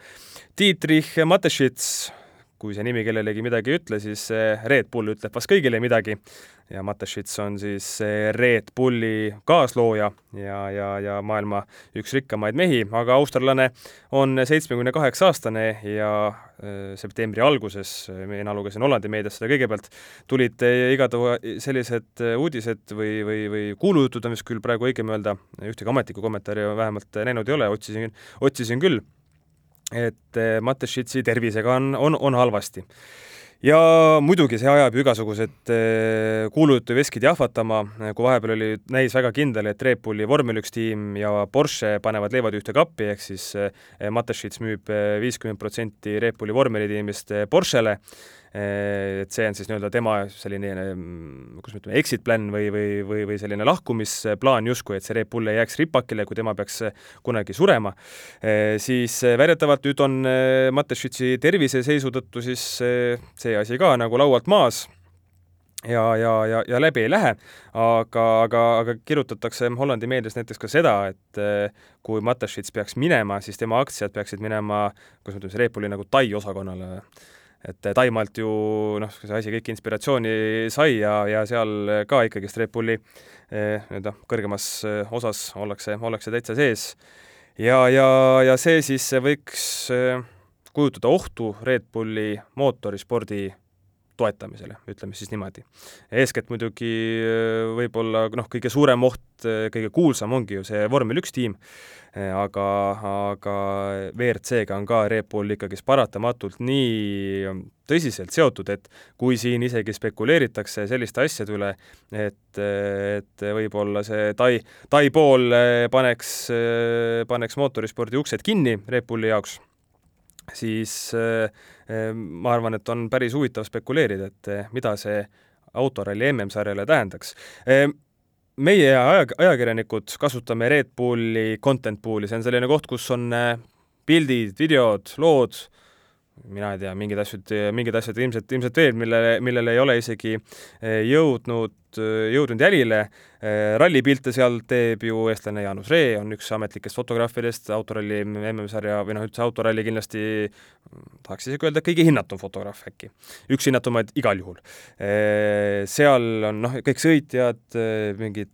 Dietrich Mateschitz kui see nimi kellelegi midagi ei ütle, siis Red Bull ütleb vast kõigile midagi. ja Mateschitz on siis Red Bulli kaaslooja ja, ja, ja maailma üks rikkamaid mehi, aga austerlane on seitsmekümne kaheksa aastane ja äh, septembri alguses, mina lugesin Hollandi meedias seda kõigepealt, tulid igatahes sellised uudised või, või, või kuulujutud on vist küll praegu õigem öelda, ühtegi ametlikku kommentaari vähemalt näinud ei ole, otsisin, otsisin küll et eh, Mateschitsi tervisega on, on, on halvasti. ja muidugi see ajab ju igasugused eh, kuulujutu veskid jahvatama, kui vahepeal oli, näis väga kindel, et Red Bulli vormel üks tiim ja Porsche panevad leivad ühte kappi, ehk siis eh, Mateschitz müüb viiskümmend protsenti Red Bulli vormelitiimist Porschele et see on siis nii-öelda tema selline, mm, kuidas me ütleme, exit plan või, või, või, või selline lahkumisplaan justkui, et see Red Bull ei jääks ripakile, kui tema peaks kunagi surema, eh, siis väidetavalt nüüd on eh, Mateschitsi terviseseisu tõttu siis see asi ka nagu laualt maas ja, ja, ja, ja läbi ei lähe, aga, aga, aga kirjutatakse Hollandi meedias näiteks ka seda, et kui Mateschitz peaks minema, siis tema aktsiad peaksid minema, kuidas ma ütlen, Red Bulli nagu Tai osakonnale et Taimaalt ju noh, see asi kõik inspiratsiooni sai ja, ja seal ka ikkagist Red Bulli eh, nii-öelda kõrgemas eh, osas ollakse, ollakse täitsa sees. ja, ja, ja see siis võiks eh, kujutada ohtu Red Bulli mootorispordi toetamisele, ütleme siis niimoodi. eeskätt muidugi võib-olla noh, kõige suurem oht, kõige kuulsam ongi ju see vormel üks tiim, aga, aga WRC-ga on ka Red Bull ikkagist paratamatult nii tõsiselt seotud, et kui siin isegi spekuleeritakse selliste asjade üle, et, et võib-olla see Tai, Tai pool paneks, paneks mootorispordi uksed kinni Red Bulli jaoks, siis ma arvan, et on päris huvitav spekuleerida, et mida see autoralli MM-sarjale tähendaks. Meie aja, ajakirjanikud kasutame Red Bulli content pool'i, see on selline koht, kus on pildid, videod, lood, mina ei tea, mingid asjad, mingid asjad ilmselt, ilmselt veel, millele, millele ei ole isegi äh, jõudnud, jõudnud jälile. Äh, rallipilte seal teeb ju eestlane Jaanus Ree, on üks ametlikest fotograafidest, autoralli MM-sarja või noh, üldse autoralli kindlasti tahaks isegi öelda, kõige hinnatum fotograaf äkki. üks hinnatumaid igal juhul. Seal on noh, kõik sõitjad, mingid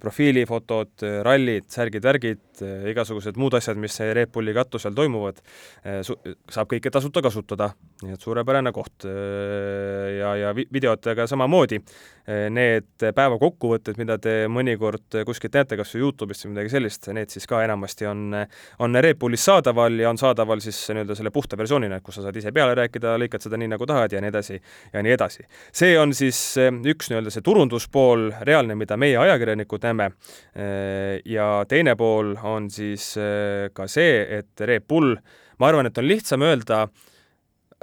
profiilifotod, rallid, särgid, värgid, igasugused muud asjad, mis Red Bulli katusel toimuvad, saab kõike tasuta kasutada, nii et suurepärane koht. ja, ja videotega samamoodi. Need päevakokkuvõtted, mida te mõnikord kuskilt näete, kas või Youtube'ist või midagi sellist, need siis ka enamasti on, on Red Bullis saadaval ja on saadaval siis nii-öelda selle puhta versioonina, et kus sa saad ise peale rääkida, lõikad seda nii, nagu tahad ja nii edasi ja nii edasi. see on siis üks nii-öelda see turunduspool, reaalne, mida meie ajakirjanikud näeme. ja teine pool on siis ka see, et Red Bull, ma arvan, et on lihtsam öelda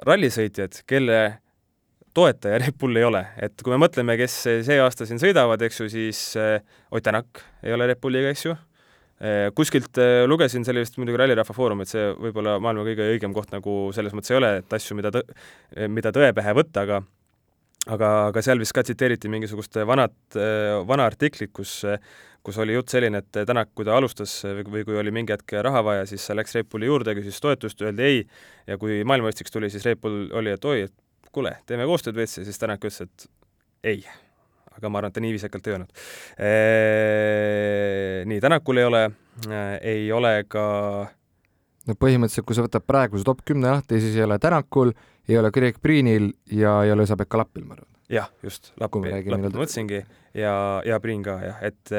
rallisõitjad, kelle toetaja Red Bull ei ole, et kui me mõtleme, kes see aasta siin sõidavad, eks ju, siis äh, Ott Tänak ei ole Red Bulliga, eks ju, äh, kuskilt äh, lugesin sellist muidugi Rallirahva Foorumit, see võib-olla maailma kõige õigem koht nagu selles mõttes ei ole, et asju, mida tõ-, mida tõe pähe võtta, aga aga, aga seal vist ka tsiteeriti mingisugust vanat, vana artiklit, kus kus oli jutt selline, et Tänak, kui ta alustas või kui oli mingi hetk raha vaja, siis läks Red Bulli juurde, küsis toetust, öeldi ei, ja kui maailmameistriks tuli, siis Red Bull oli, et oi, et kuule, teeme koostööd veits ja siis Tänak ütles, et ei. aga ma arvan, et ta nii viisakalt ei öelnud. nii, Tänakul ei ole, ei ole ka no põhimõtteliselt, kui sa võtad praeguse top kümne lahti, siis ei ole Tänakul, ei ole Greg Priinil ja ei ole Isabel Kalapil, ma arvan. jah, just, Lappi, Lappi ma mõtlesingi. Ja, ja Priin ka jah, et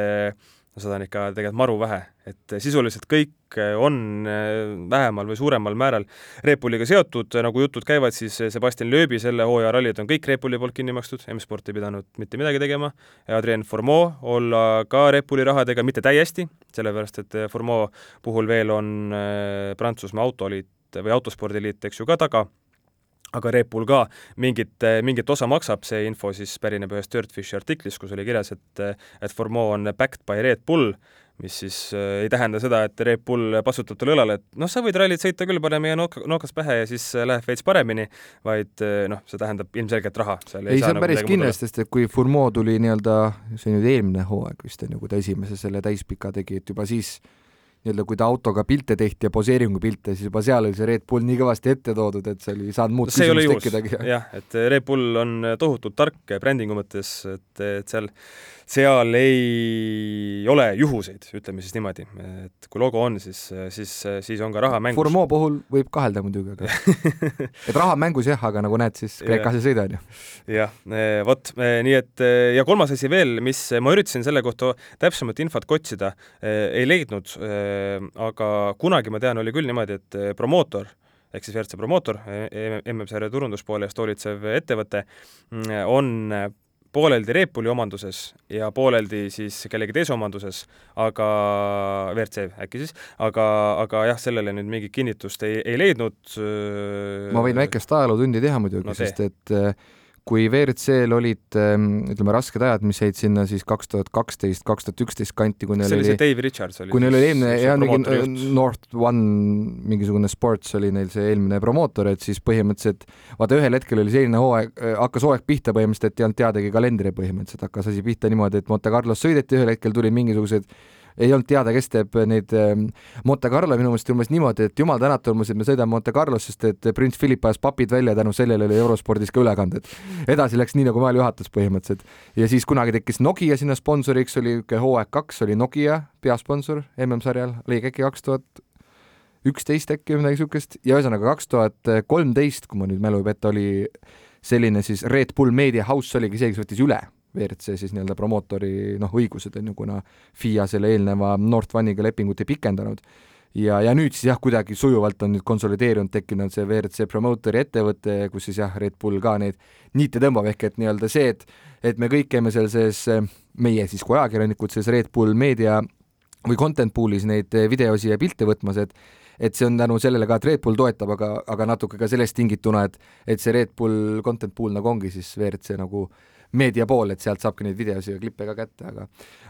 no seda on ikka tegelikult maru vähe, et sisuliselt kõik on äh, vähemal või suuremal määral Red Bulliga seotud, nagu jutud käivad, siis Sebastian Loebi selle hooaja rallid on kõik Red Bulli poolt kinni makstud, M-Sport ei pidanud mitte midagi tegema, Adrien Formeau olla ka Red Bulli rahadega, mitte täiesti, sellepärast et Formeau puhul veel on Prantsusmaa autoliit või autospordiliit, eks ju, ka taga aga Red Bull ka mingit, mingit osa maksab, see info siis pärineb ühest Dirtfishi artiklist, kus oli kirjas, et et Formeau on backed by Red Bull, mis siis äh, ei tähenda seda, et Red Bull passutab talle õlale, et noh, sa võid rallit sõita küll, pane meie nok-, nokas pähe ja siis läheb veits paremini, vaid noh, see tähendab ilmselgelt raha. ei, see on nagu päris kindlasti, sest et kui Formeau tuli nii-öelda, see on nüüd eelmine hooaeg vist on ju, kui ta esimese selle täispika tegi, et juba siis nii-öelda kui ta autoga pilte tehti ja poseeringupilte, siis juba seal oli see Red Bull nii kõvasti ette toodud, et seal ei saanud muud see küsimust tekkidagi. jah, et Red Bull on tohutult tark brändingu mõttes, et, et seal seal ei ole juhuseid, ütleme siis niimoodi, et kui logo on, siis, siis, siis on ka raha mängus. Formo puhul võib kahelda muidugi, aga et raha on mängus jah, aga nagu näed, siis Kreekas ei sõida, on ju. jah, eh, vot, eh, nii et eh, ja kolmas asi veel, mis ma üritasin selle kohta täpsemat infot otsida, ei leidnud, aga kunagi ma tean, oli küll niimoodi, et promootor ehk siis WRC promootor, MM-sarja turunduspoole eest hoolitsev ettevõte, mm, on pooleldi Red Bulli omanduses ja pooleldi siis kellegi teise omanduses, aga WRC äkki siis, aga, aga jah, sellele nüüd mingit kinnitust ei, ei leidnud. ma võin väikest ajalootundi teha muidugi no,, sest et äh, kui WRC-l olid ähm, ütleme, rasked ajad, mis jäid sinna siis kaks tuhat kaksteist, kaks tuhat üksteist kanti, kui neil oli see Dave Richards oli kui neil oli eelmine, jah, mingi North One mingisugune sports oli neil see eelmine promootor, et siis põhimõtteliselt vaata, ühel hetkel oli selline hooaeg, äh, hakkas hooaeg pihta põhimõtteliselt, et ei olnud teadagi kalendri põhimõtteliselt, hakkas asi pihta niimoodi, et Monte Carlos sõideti, ühel hetkel tulid mingisugused ei olnud teada, kes teeb neid ähm, Monte Carlo, minu meelest umbes niimoodi, et jumal tänatud umbes, et me sõidame Monte Carlos, sest et prints Philip ajas papid välja, tänu sellele oli eurospordis ka ülekanded. edasi läks nii, nagu maal juhatas põhimõtteliselt. ja siis kunagi tekkis Nokia sinna sponsoriks, oli niisugune hooaeg kaks, oli Nokia peasponsor MM-sarjal, oli äkki kaks tuhat üksteist äkki või midagi niisugust ja ühesõnaga kaks tuhat kolmteist, kui ma nüüd mälu ei peta, oli selline siis Red Bull Media House oligi see, kes võttis üle WRC siis nii-öelda promootori noh, õigused on ju, kuna FIA selle eelneva North One'iga lepingut ei pikendanud. ja, ja nüüd siis jah, kuidagi sujuvalt on nüüd konsolideerunud, tekkinud see WRC promootori ettevõte, kus siis jah, Red Bull ka neid niite tõmbab, ehk et nii-öelda see, et et me kõik käime seal sees, meie siis kui ajakirjanikud, selles Red Bull meedia või content pool'is neid videosi ja pilte võtmas, et et see on tänu sellele ka, et Red Bull toetab, aga, aga natuke ka sellest tingituna, et et see Red Bull content pool nagu ongi siis WRC nagu äh, meedia pool, et sealt saabki neid videosid ja klippe ka kätte, aga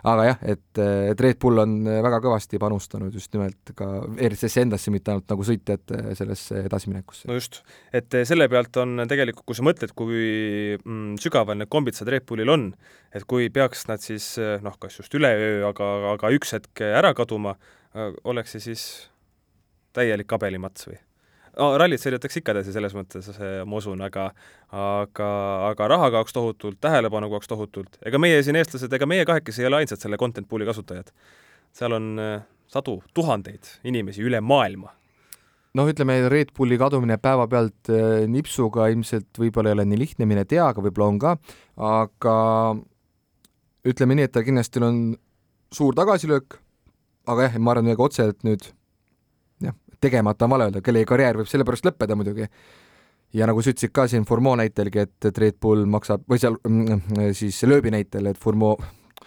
aga jah, et, et Red Bull on väga kõvasti panustanud just nimelt ka ERC-sse endasse, mitte ainult nagu sõitjate sellesse edasiminekusse. no just, et selle pealt on tegelikult, kui sa mõtled, kui mm, sügaval need kombitsad Red Bullil on, et kui peaks nad siis noh, kas just üleöö, aga, aga üks hetk ära kaduma, oleks see siis täielik kabelimats või? No rallit sõidetakse ikka edasi selles mõttes, ma usun, aga aga, aga raha kaoks tohutult, tähelepanu kaoks tohutult, ega meie siin, eestlased, ega meie kahekesi ei ole ainsad selle content pool'i kasutajad. seal on äh, sadu, tuhandeid inimesi üle maailma. noh, ütleme, Red Bulli kadumine päevapealt äh, nipsuga ilmselt võib-olla ei ole nii lihtne, mine tea, aga võib-olla on ka, aga ütleme nii, et ta kindlasti on suur tagasilöök, aga jah, ma arvan, ega otseselt nüüd tegemata on vale öelda, kellegi karjäär võib sellepärast lõppeda muidugi. ja nagu sa ütlesid ka siin Formeau näitelgi, et, et Red Bull maksab või seal mm, siis lööbi näitel, et Formeau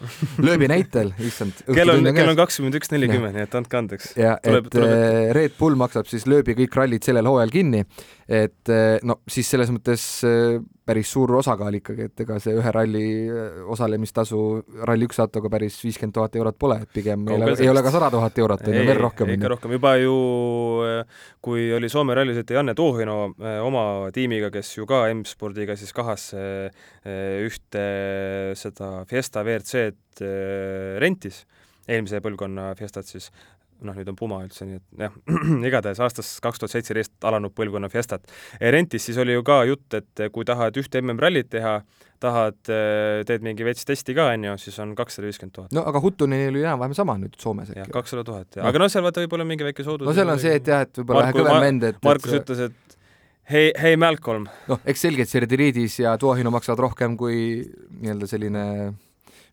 lööbi näitel, issand. kell on, kell on kakskümmend üks nelikümmend, nii et andke andeks. ja tuleb, et tuleb. Eh, Red Bull maksab siis lööbi kõik rallid sellel hooajal kinni, et eh, no siis selles mõttes eh, päris suur osakaal ikkagi, et ega see ühe ralli osalemistasu ralli üks autoga päris viiskümmend tuhat eurot pole, et pigem ei ole, ei ole ka sada tuhat eurot, on ju, veel rohkem. ikka rohkem, juba ju kui oli Soome rallisõitja Janne Toohino oma tiimiga, kes ju ka M-spordiga siis kahas ühte seda Fiesta WRC-d rentis, eelmise põlvkonna Fiestat siis, noh, nüüd on Puma üldse, nii et jah, igatahes aastast kaks tuhat seitseteist alanud põlvkonna Fiestat. rentis siis oli ju ka jutt, et kui tahad ühte MM-rallit teha, tahad, teed mingi veits testi ka, on ju, siis on kakssada viiskümmend tuhat. no aga Huttunenil oli enam-vähem sama nüüd Soomes äkki. jah, kakssada tuhat, aga noh, seal vaata võib-olla mingi väike soodus. no seal on see, et jah, et võib-olla vähe kõvem vend, et Markus et... ütles, et hei, hei Malcolm. noh, eks selge, et Serdiriidis ja Tuahino maksavad rohkem kui nii-öelda selline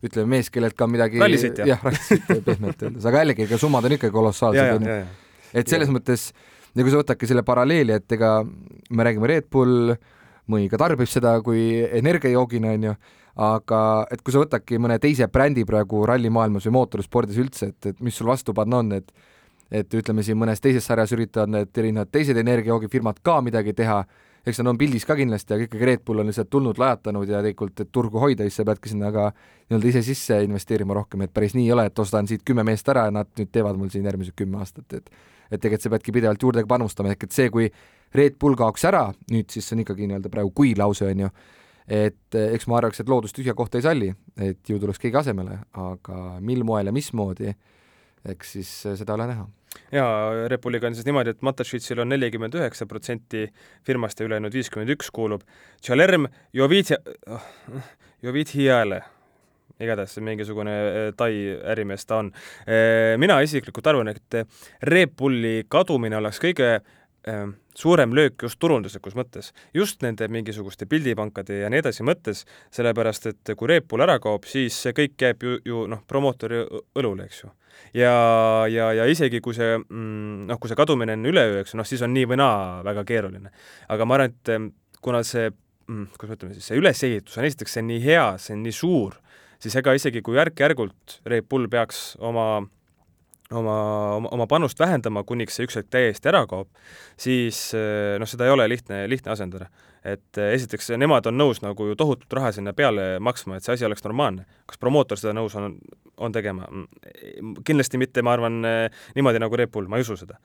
ütleme, mees, kellelt ka midagi rallisid, jah? jah, rallisid pehmelt öeldes, aga jällegi, ega summad on ikka kolossaalsed, et selles ja. mõttes, ja kui sa võtadki selle paralleeli, et ega me räägime Red Bull, mõni ka tarbib seda kui energiajoogina, onju, aga et kui sa võtadki mõne teise brändi praegu rallimaailmas või mootorispordis üldse, et, et mis sul vastu panna on, et et ütleme siin mõnes teises sarjas üritavad need erinevad teised energiajoogifirmad ka midagi teha eks nad on pildis ka kindlasti, aga ikkagi Red Bull on lihtsalt tulnud, lajatanud ja tegelikult, et turgu hoida, siis sa peadki sinna ka nii-öelda ise sisse investeerima rohkem, et päris nii ei ole, et ostan siit kümme meest ära ja nad nüüd teevad mul siin järgmised kümme aastat, et et tegelikult sa peadki pidevalt juurde panustama, ehk et see, kui Red Bull kaoks ära, nüüd siis see on ikkagi nii-öelda praegu kui lause, on ju, et eh, eks ma arvaks, et loodus tühja kohta ei salli, et ju tuleks keegi asemele, aga mil moel ja mismoodi, eks siis eh, seda ole näha jaa, Repuliga on siis niimoodi, et Matašvitsil on nelikümmend üheksa protsenti firmast ja ülejäänud viiskümmend üks kuulub Tšalerm Jovitja, Jovitjale igatahes mingisugune eh, Tai ärimees ta on. Eh, mina isiklikult arvan, et Red Bulli kadumine oleks kõige suurem löök just turunduslikus mõttes, just nende mingisuguste pildipankade ja nii edasi mõttes, sellepärast et kui Red Bull ära kaob, siis see kõik jääb ju, ju noh, promootori õlule, eks ju ja, ja, ja isegi kui see mm, noh, kui see kadumine on üleöö, eks ju, noh siis on nii või naa väga keeruline. aga ma arvan, et kuna see mm,, kuidas me ütleme siis, see ülesehitus on esiteks, see on nii hea, see on nii suur, siis ega isegi kui järk-järgult Red Bull peaks oma oma, oma, oma panust vähendama, kuniks see üks hetk täiesti ära kaob, siis noh, seda ei ole lihtne, lihtne asendada. et esiteks nemad on nõus nagu ju tohutult raha sinna peale maksma, et see asi oleks normaalne. kas promootor seda nõus on, on tegema? kindlasti mitte, ma arvan, niimoodi nagu Red Bull, ma ei usu seda.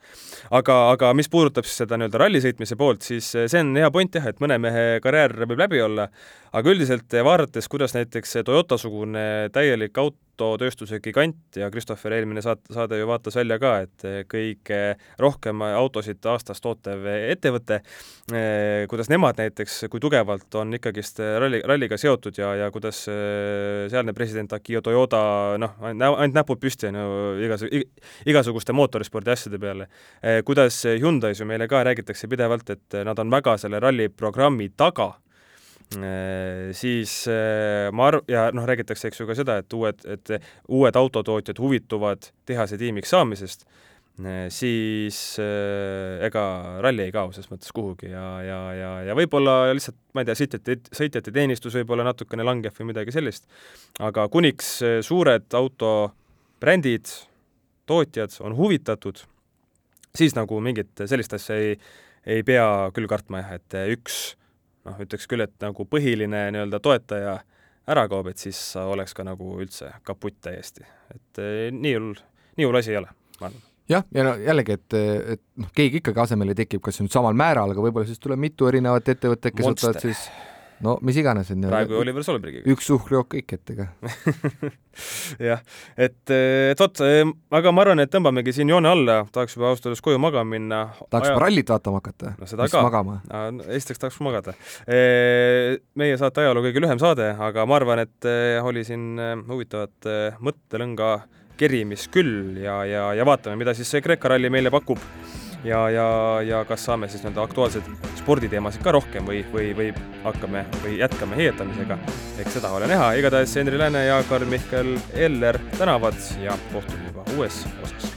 aga, aga mis puudutab siis seda nii-öelda rallisõitmise poolt, siis see on hea point jah, et mõne mehe karjäär võib läbi olla, aga üldiselt vaadates, kuidas näiteks Toyota-sugune täielik auto autotööstuse gigant ja Christopher eelmine saate, saade ju vaatas välja ka, et kõige rohkem autosid aastas tootev ettevõte, kuidas nemad näiteks, kui tugevalt on ikkagist ralli, ralliga seotud ja, ja kuidas sealne president Akio Toyoda noh, ainult näpud püsti on ju igas-, igasuguste mootorispordi asjade peale. kuidas Hyundai's ju meile ka räägitakse pidevalt, et nad on väga selle ralliprogrammi taga Äh, siis äh, ma arv-, ja noh, räägitakse, eks ju, ka seda, et uued, et uued autotootjad huvituvad tehase tiimiks saamisest, siis ega ralli ei kao selles mõttes kuhugi ja, ja, ja, ja võib-olla lihtsalt, ma ei tea, sõitjate, sõitjate teenistus võib-olla natukene langeb või midagi sellist, aga kuniks suured autobrändid, tootjad on huvitatud, siis nagu mingit sellist asja ei, ei pea küll kartma jah, et üks noh, ütleks küll, et nagu põhiline nii-öelda toetaja ära kaob, et siis oleks ka nagu üldse kaputt täiesti. et nii hull, nii hull asi ei ole, ma arvan jah, ja no jällegi, et, et noh, keegi ikkagi asemele tekib, kas nüüd samal määral, aga võib-olla siis tuleb mitu erinevat ettevõtet, kes võtavad siis no mis iganes on ju. praegu Oliver Solbergiga. üks suhkrujook kõik ette ka jah, et, et vot, aga ma arvan, et tõmbamegi siin joone alla, tahaks juba ausalt öeldes koju magama minna. tahaks Aja... rallit vaatama hakata? no seda Mis ka. magama? esiteks tahaks magada. meie saate ajaloo kõige lühem saade, aga ma arvan, et oli siin huvitavat mõttelõnga kerimist küll ja, ja, ja vaatame, mida siis see Kreeka ralli meile pakub. Ja, ja, ja kas saame siis nii-öelda aktuaalseid sporditeemasid ka rohkem või, või, või hakkame või jätkame heietamisega. eks seda ole näha, igatahes Henri Lääne ja Karl-Mihkel Eller tänavad ja kohtume juba uues osas